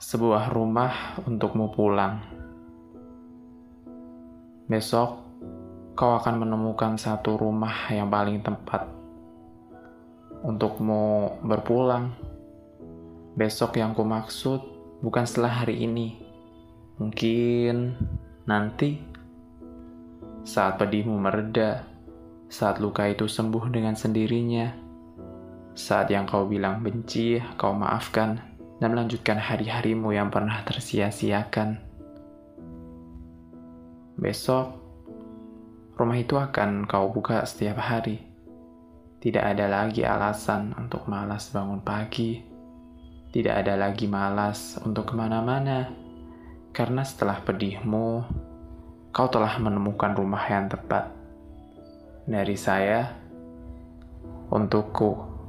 sebuah rumah untukmu pulang. Besok, kau akan menemukan satu rumah yang paling tepat untukmu berpulang. Besok yang ku maksud bukan setelah hari ini, mungkin nanti saat pedihmu mereda, saat luka itu sembuh dengan sendirinya, saat yang kau bilang benci, kau maafkan dan melanjutkan hari-harimu yang pernah tersia-siakan. Besok, rumah itu akan kau buka setiap hari. Tidak ada lagi alasan untuk malas bangun pagi. Tidak ada lagi malas untuk ke mana-mana. Karena setelah pedihmu, kau telah menemukan rumah yang tepat. Dari saya, untukku.